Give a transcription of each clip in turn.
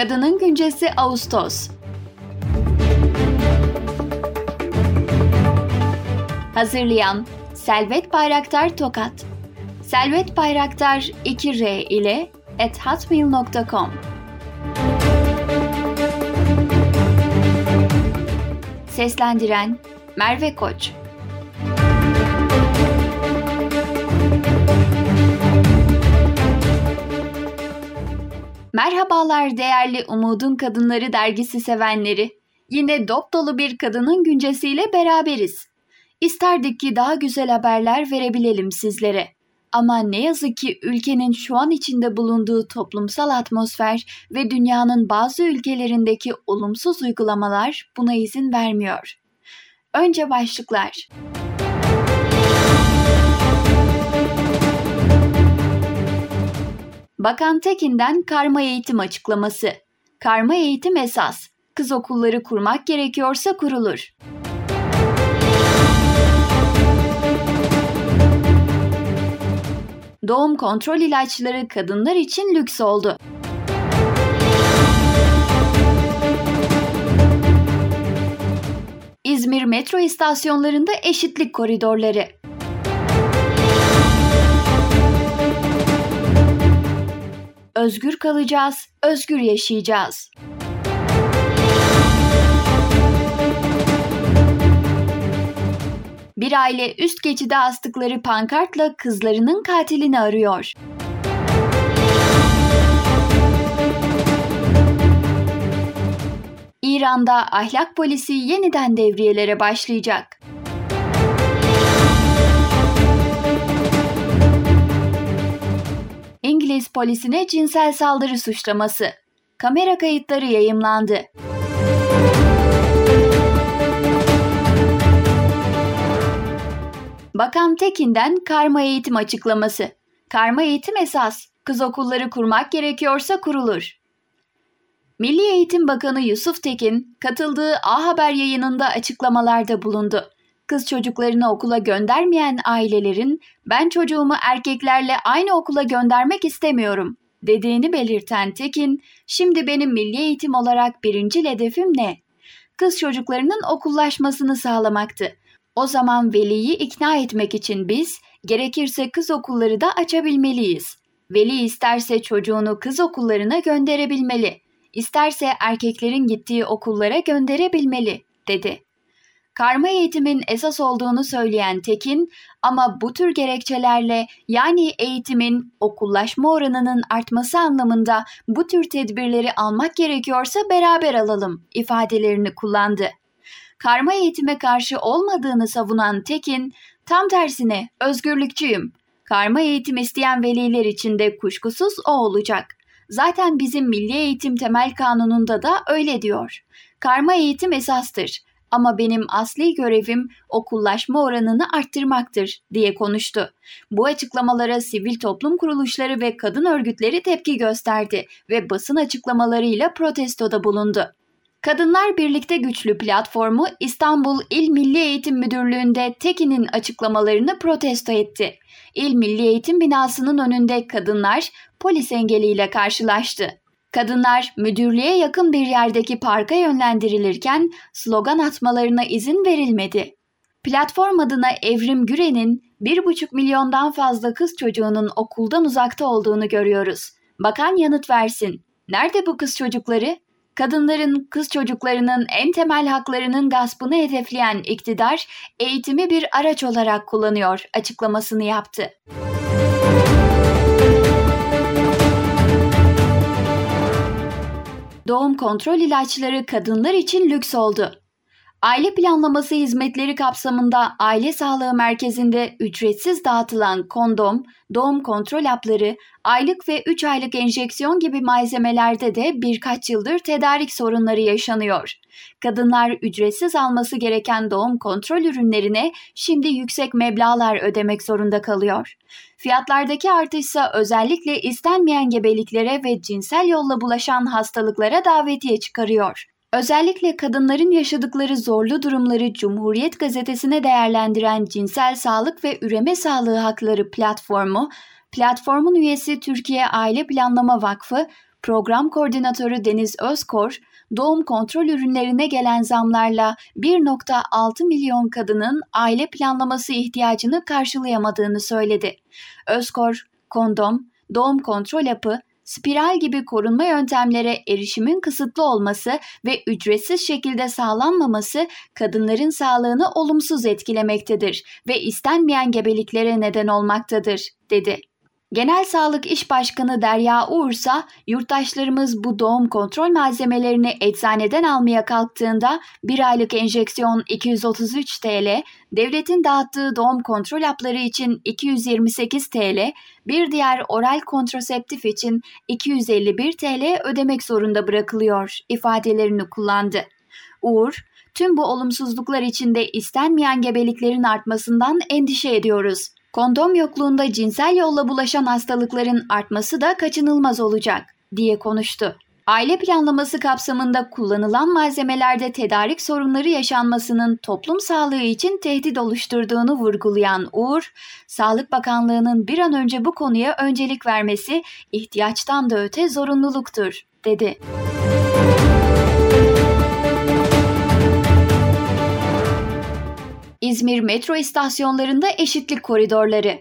Kadının Güncesi Ağustos. Hazırlayan Selvet Bayraktar Tokat. Selvet Bayraktar 2R ile ethatmail.com Seslendiren Merve Koç Merhabalar değerli Umudun Kadınları dergisi sevenleri. Yine dop dolu bir kadının güncesiyle beraberiz. İsterdik ki daha güzel haberler verebilelim sizlere. Ama ne yazık ki ülkenin şu an içinde bulunduğu toplumsal atmosfer ve dünyanın bazı ülkelerindeki olumsuz uygulamalar buna izin vermiyor. Önce başlıklar. Bakan Tekin'den karma eğitim açıklaması. Karma eğitim esas. Kız okulları kurmak gerekiyorsa kurulur. Doğum kontrol ilaçları kadınlar için lüks oldu. İzmir metro istasyonlarında eşitlik koridorları. Özgür kalacağız, özgür yaşayacağız. Bir aile üst geçide astıkları pankartla kızlarının katilini arıyor. İran'da ahlak polisi yeniden devriyelere başlayacak. İngiliz polisine cinsel saldırı suçlaması. Kamera kayıtları yayımlandı. Bakan Tekin'den karma eğitim açıklaması. Karma eğitim esas. Kız okulları kurmak gerekiyorsa kurulur. Milli Eğitim Bakanı Yusuf Tekin katıldığı A Haber yayınında açıklamalarda bulundu. Kız çocuklarını okula göndermeyen ailelerin ben çocuğumu erkeklerle aynı okula göndermek istemiyorum dediğini belirten Tekin, şimdi benim milli eğitim olarak birinci hedefim ne? Kız çocuklarının okullaşmasını sağlamaktı. O zaman veliyi ikna etmek için biz gerekirse kız okulları da açabilmeliyiz. Veli isterse çocuğunu kız okullarına gönderebilmeli, isterse erkeklerin gittiği okullara gönderebilmeli, dedi. Karma eğitimin esas olduğunu söyleyen Tekin ama bu tür gerekçelerle yani eğitimin okullaşma oranının artması anlamında bu tür tedbirleri almak gerekiyorsa beraber alalım ifadelerini kullandı karma eğitime karşı olmadığını savunan Tekin, tam tersine özgürlükçüyüm. Karma eğitim isteyen veliler için de kuşkusuz o olacak. Zaten bizim Milli Eğitim Temel Kanunu'nda da öyle diyor. Karma eğitim esastır ama benim asli görevim okullaşma oranını arttırmaktır diye konuştu. Bu açıklamalara sivil toplum kuruluşları ve kadın örgütleri tepki gösterdi ve basın açıklamalarıyla protestoda bulundu. Kadınlar Birlikte Güçlü platformu İstanbul İl Milli Eğitim Müdürlüğü'nde Tekin'in açıklamalarını protesto etti. İl Milli Eğitim binasının önünde kadınlar polis engeliyle karşılaştı. Kadınlar müdürlüğe yakın bir yerdeki parka yönlendirilirken slogan atmalarına izin verilmedi. Platform adına Evrim Güren'in 1,5 milyondan fazla kız çocuğunun okuldan uzakta olduğunu görüyoruz. Bakan yanıt versin. Nerede bu kız çocukları? kadınların, kız çocuklarının en temel haklarının gaspını hedefleyen iktidar eğitimi bir araç olarak kullanıyor açıklamasını yaptı. Doğum kontrol ilaçları kadınlar için lüks oldu. Aile planlaması hizmetleri kapsamında aile sağlığı merkezinde ücretsiz dağıtılan kondom, doğum kontrol hapları, aylık ve 3 aylık enjeksiyon gibi malzemelerde de birkaç yıldır tedarik sorunları yaşanıyor. Kadınlar ücretsiz alması gereken doğum kontrol ürünlerine şimdi yüksek meblağlar ödemek zorunda kalıyor. Fiyatlardaki artışsa özellikle istenmeyen gebeliklere ve cinsel yolla bulaşan hastalıklara davetiye çıkarıyor. Özellikle kadınların yaşadıkları zorlu durumları Cumhuriyet Gazetesi'ne değerlendiren Cinsel Sağlık ve Üreme Sağlığı Hakları platformu, platformun üyesi Türkiye Aile Planlama Vakfı, Program Koordinatörü Deniz Özkor, doğum kontrol ürünlerine gelen zamlarla 1.6 milyon kadının aile planlaması ihtiyacını karşılayamadığını söyledi. Özkor, kondom, doğum kontrol hapı, spiral gibi korunma yöntemlere erişimin kısıtlı olması ve ücretsiz şekilde sağlanmaması kadınların sağlığını olumsuz etkilemektedir ve istenmeyen gebeliklere neden olmaktadır, dedi. Genel Sağlık İş Başkanı Derya Uğursa, yurttaşlarımız bu doğum kontrol malzemelerini eczaneden almaya kalktığında bir aylık enjeksiyon 233 TL, devletin dağıttığı doğum kontrol hapları için 228 TL, bir diğer oral kontraseptif için 251 TL ödemek zorunda bırakılıyor ifadelerini kullandı. Uğur, tüm bu olumsuzluklar içinde istenmeyen gebeliklerin artmasından endişe ediyoruz. Kondom yokluğunda cinsel yolla bulaşan hastalıkların artması da kaçınılmaz olacak, diye konuştu. Aile planlaması kapsamında kullanılan malzemelerde tedarik sorunları yaşanmasının toplum sağlığı için tehdit oluşturduğunu vurgulayan Uğur, Sağlık Bakanlığı'nın bir an önce bu konuya öncelik vermesi ihtiyaçtan da öte zorunluluktur, dedi. İzmir metro istasyonlarında eşitlik koridorları.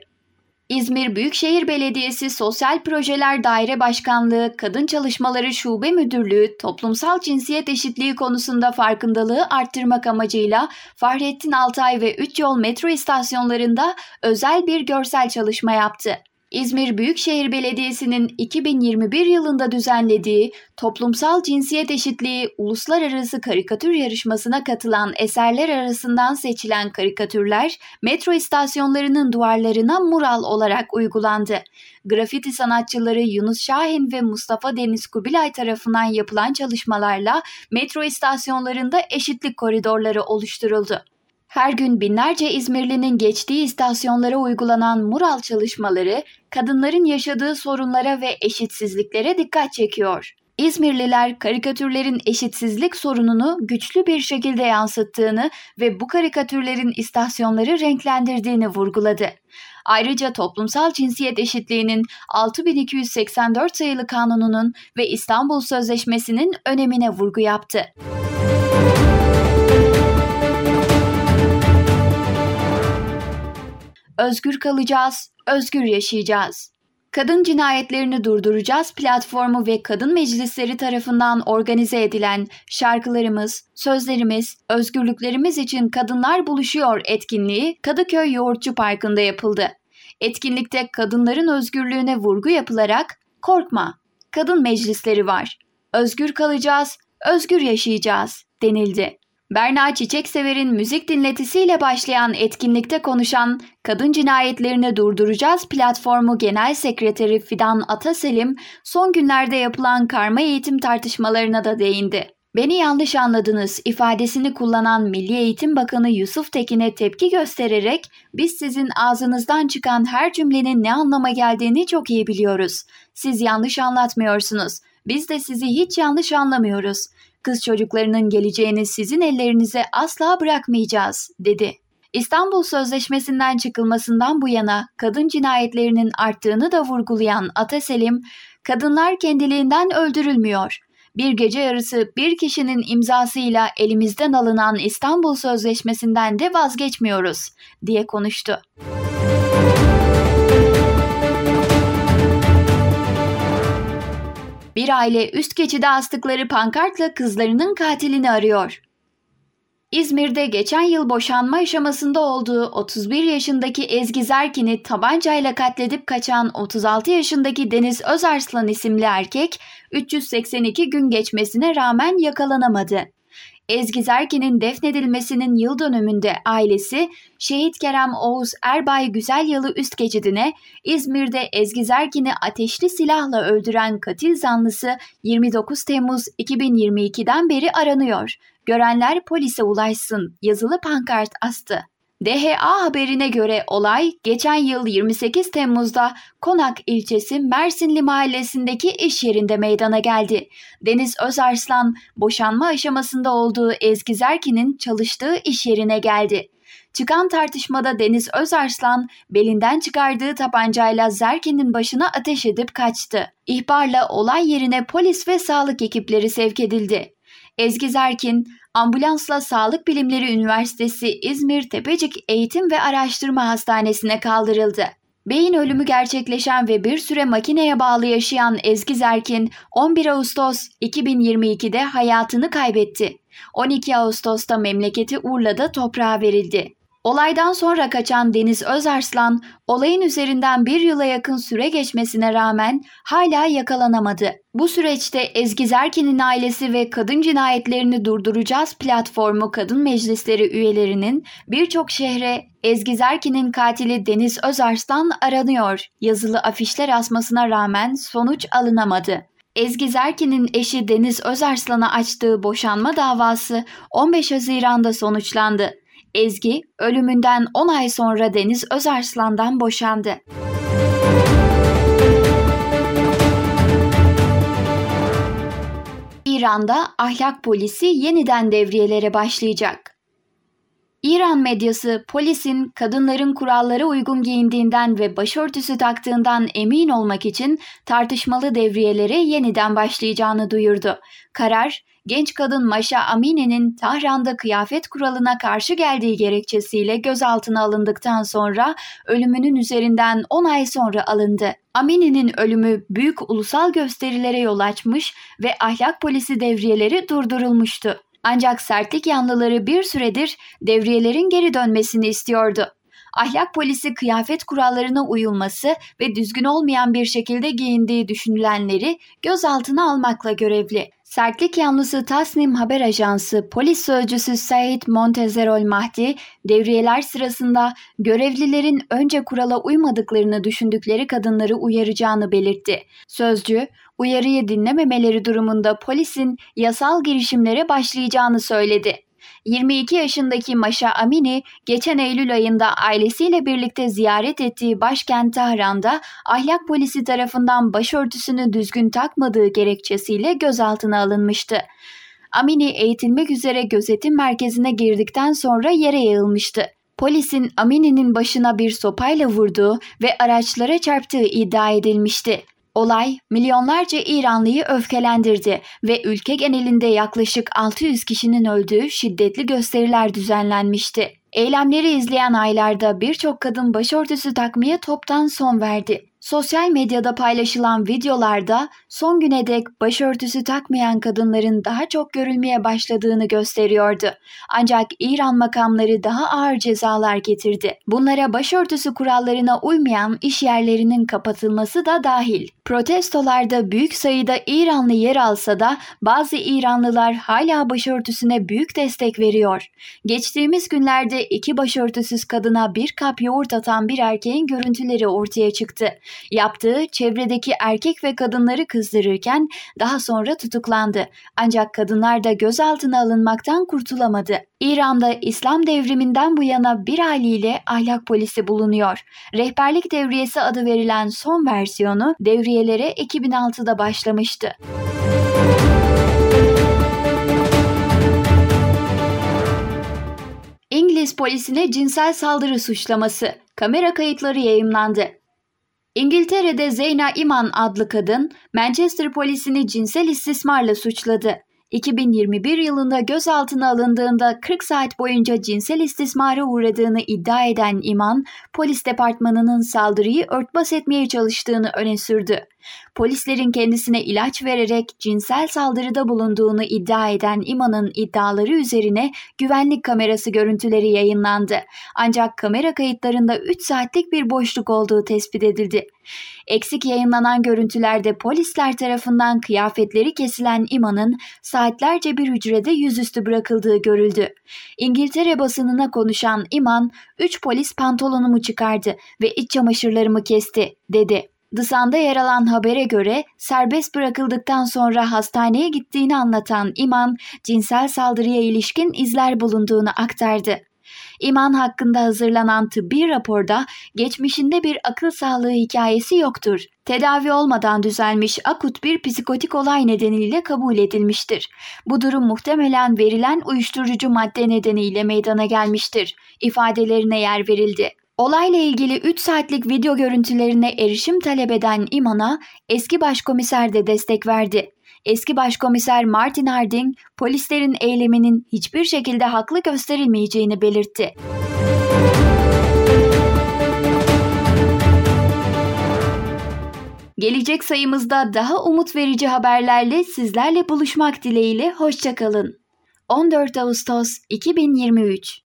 İzmir Büyükşehir Belediyesi Sosyal Projeler Daire Başkanlığı Kadın Çalışmaları Şube Müdürlüğü toplumsal cinsiyet eşitliği konusunda farkındalığı arttırmak amacıyla Fahrettin Altay ve 3 yol metro istasyonlarında özel bir görsel çalışma yaptı. İzmir Büyükşehir Belediyesi'nin 2021 yılında düzenlediği Toplumsal Cinsiyet Eşitliği Uluslararası Karikatür Yarışması'na katılan eserler arasından seçilen karikatürler metro istasyonlarının duvarlarına mural olarak uygulandı. Grafiti sanatçıları Yunus Şahin ve Mustafa Deniz Kubilay tarafından yapılan çalışmalarla metro istasyonlarında eşitlik koridorları oluşturuldu. Her gün binlerce İzmirlinin geçtiği istasyonlara uygulanan mural çalışmaları kadınların yaşadığı sorunlara ve eşitsizliklere dikkat çekiyor. İzmirliler karikatürlerin eşitsizlik sorununu güçlü bir şekilde yansıttığını ve bu karikatürlerin istasyonları renklendirdiğini vurguladı. Ayrıca toplumsal cinsiyet eşitliğinin 6284 sayılı kanununun ve İstanbul Sözleşmesi'nin önemine vurgu yaptı. Özgür kalacağız, özgür yaşayacağız. Kadın cinayetlerini durduracağız platformu ve kadın meclisleri tarafından organize edilen şarkılarımız, sözlerimiz, özgürlüklerimiz için kadınlar buluşuyor etkinliği Kadıköy Yoğurtçu Parkı'nda yapıldı. Etkinlikte kadınların özgürlüğüne vurgu yapılarak korkma, kadın meclisleri var. Özgür kalacağız, özgür yaşayacağız denildi. Berna Çiçeksever'in müzik dinletisiyle başlayan etkinlikte konuşan Kadın Cinayetlerini Durduracağız platformu Genel Sekreteri Fidan Ataselim son günlerde yapılan karma eğitim tartışmalarına da değindi. Beni yanlış anladınız ifadesini kullanan Milli Eğitim Bakanı Yusuf Tekin'e tepki göstererek biz sizin ağzınızdan çıkan her cümlenin ne anlama geldiğini çok iyi biliyoruz. Siz yanlış anlatmıyorsunuz. Biz de sizi hiç yanlış anlamıyoruz. Kız çocuklarının geleceğini sizin ellerinize asla bırakmayacağız, dedi. İstanbul Sözleşmesi'nden çıkılmasından bu yana kadın cinayetlerinin arttığını da vurgulayan Ataselim, kadınlar kendiliğinden öldürülmüyor. Bir gece yarısı bir kişinin imzasıyla elimizden alınan İstanbul Sözleşmesi'nden de vazgeçmiyoruz, diye konuştu. Bir aile üst geçide astıkları pankartla kızlarının katilini arıyor. İzmir'de geçen yıl boşanma aşamasında olduğu 31 yaşındaki Ezgi Zerkin'i tabancayla katledip kaçan 36 yaşındaki Deniz Özarslan isimli erkek 382 gün geçmesine rağmen yakalanamadı. Ezgi Zerkin'in defnedilmesinin yıl dönümünde ailesi Şehit Kerem Oğuz Erbay Güzel Yalı üst geçidine İzmir'de Ezgi Zerkin'i ateşli silahla öldüren katil zanlısı 29 Temmuz 2022'den beri aranıyor. Görenler polise ulaşsın yazılı pankart astı. DHA haberine göre olay geçen yıl 28 Temmuz'da Konak ilçesi Mersinli mahallesindeki iş yerinde meydana geldi. Deniz Özarslan boşanma aşamasında olduğu Ezgi Zerkin'in çalıştığı iş yerine geldi. Çıkan tartışmada Deniz Özarslan belinden çıkardığı tabancayla Zerkin'in başına ateş edip kaçtı. İhbarla olay yerine polis ve sağlık ekipleri sevk edildi. Ezgi Zerkin, ambulansla Sağlık Bilimleri Üniversitesi İzmir Tepecik Eğitim ve Araştırma Hastanesi'ne kaldırıldı. Beyin ölümü gerçekleşen ve bir süre makineye bağlı yaşayan Ezgi Zerkin 11 Ağustos 2022'de hayatını kaybetti. 12 Ağustos'ta memleketi Urla'da toprağa verildi. Olaydan sonra kaçan Deniz Özarslan, olayın üzerinden bir yıla yakın süre geçmesine rağmen hala yakalanamadı. Bu süreçte Ezgi Zerkin'in ailesi ve Kadın Cinayetlerini Durduracağız platformu kadın meclisleri üyelerinin birçok şehre Ezgi Zerkin'in katili Deniz Özarslan aranıyor yazılı afişler asmasına rağmen sonuç alınamadı. Ezgi Zerkin'in eşi Deniz Özarslan'a açtığı boşanma davası 15 Haziran'da sonuçlandı. Ezgi ölümünden 10 ay sonra Deniz Özarslan'dan boşandı. İran'da ahlak polisi yeniden devriyelere başlayacak. İran medyası polisin kadınların kurallara uygun giyindiğinden ve başörtüsü taktığından emin olmak için tartışmalı devriyelere yeniden başlayacağını duyurdu. Karar, genç kadın Maşa Amine'nin Tahran'da kıyafet kuralına karşı geldiği gerekçesiyle gözaltına alındıktan sonra ölümünün üzerinden 10 ay sonra alındı. Amine'nin ölümü büyük ulusal gösterilere yol açmış ve ahlak polisi devriyeleri durdurulmuştu. Ancak sertlik yanlıları bir süredir devriyelerin geri dönmesini istiyordu. Ahlak polisi kıyafet kurallarına uyulması ve düzgün olmayan bir şekilde giyindiği düşünülenleri gözaltına almakla görevli. Sertlik yanlısı Tasnim Haber Ajansı polis sözcüsü Said Montezerol Mahdi, devriyeler sırasında görevlilerin önce kurala uymadıklarını düşündükleri kadınları uyaracağını belirtti. Sözcü, uyarıyı dinlememeleri durumunda polisin yasal girişimlere başlayacağını söyledi. 22 yaşındaki Maşa Amini geçen Eylül ayında ailesiyle birlikte ziyaret ettiği başkent Tahran'da ahlak polisi tarafından başörtüsünü düzgün takmadığı gerekçesiyle gözaltına alınmıştı. Amini eğitilmek üzere gözetim merkezine girdikten sonra yere yığılmıştı. Polisin Amini'nin başına bir sopayla vurduğu ve araçlara çarptığı iddia edilmişti. Olay milyonlarca İranlıyı öfkelendirdi ve ülke genelinde yaklaşık 600 kişinin öldüğü şiddetli gösteriler düzenlenmişti. Eylemleri izleyen aylarda birçok kadın başörtüsü takmaya toptan son verdi. Sosyal medyada paylaşılan videolarda son güne dek başörtüsü takmayan kadınların daha çok görülmeye başladığını gösteriyordu. Ancak İran makamları daha ağır cezalar getirdi. Bunlara başörtüsü kurallarına uymayan iş yerlerinin kapatılması da dahil. Protestolarda büyük sayıda İranlı yer alsa da bazı İranlılar hala başörtüsüne büyük destek veriyor. Geçtiğimiz günlerde iki başörtüsüz kadına bir kap yoğurt atan bir erkeğin görüntüleri ortaya çıktı. Yaptığı çevredeki erkek ve kadınları kızdırırken daha sonra tutuklandı. Ancak kadınlar da gözaltına alınmaktan kurtulamadı. İran'da İslam devriminden bu yana bir haliyle ahlak polisi bulunuyor. Rehberlik devriyesi adı verilen son versiyonu devriyelere 2006'da başlamıştı. İngiliz polisine cinsel saldırı suçlaması. Kamera kayıtları yayımlandı. İngiltere'de Zeyna Iman adlı kadın Manchester polisini cinsel istismarla suçladı. 2021 yılında gözaltına alındığında 40 saat boyunca cinsel istismara uğradığını iddia eden İman, polis departmanının saldırıyı örtbas etmeye çalıştığını öne sürdü. Polislerin kendisine ilaç vererek cinsel saldırıda bulunduğunu iddia eden İman'ın iddiaları üzerine güvenlik kamerası görüntüleri yayınlandı. Ancak kamera kayıtlarında 3 saatlik bir boşluk olduğu tespit edildi. Eksik yayınlanan görüntülerde polisler tarafından kıyafetleri kesilen İman'ın saatlerce bir hücrede yüzüstü bırakıldığı görüldü. İngiltere basınına konuşan İman, 3 polis pantolonumu çıkardı ve iç çamaşırlarımı kesti, dedi. Dısanda yer alan habere göre serbest bırakıldıktan sonra hastaneye gittiğini anlatan İman, cinsel saldırıya ilişkin izler bulunduğunu aktardı. İman hakkında hazırlanan tıbbi raporda geçmişinde bir akıl sağlığı hikayesi yoktur. Tedavi olmadan düzelmiş akut bir psikotik olay nedeniyle kabul edilmiştir. Bu durum muhtemelen verilen uyuşturucu madde nedeniyle meydana gelmiştir. İfadelerine yer verildi. Olayla ilgili 3 saatlik video görüntülerine erişim talep eden İman'a eski başkomiser de destek verdi. Eski başkomiser Martin Harding, polislerin eyleminin hiçbir şekilde haklı gösterilmeyeceğini belirtti. Gelecek sayımızda daha umut verici haberlerle sizlerle buluşmak dileğiyle hoşçakalın. 14 Ağustos 2023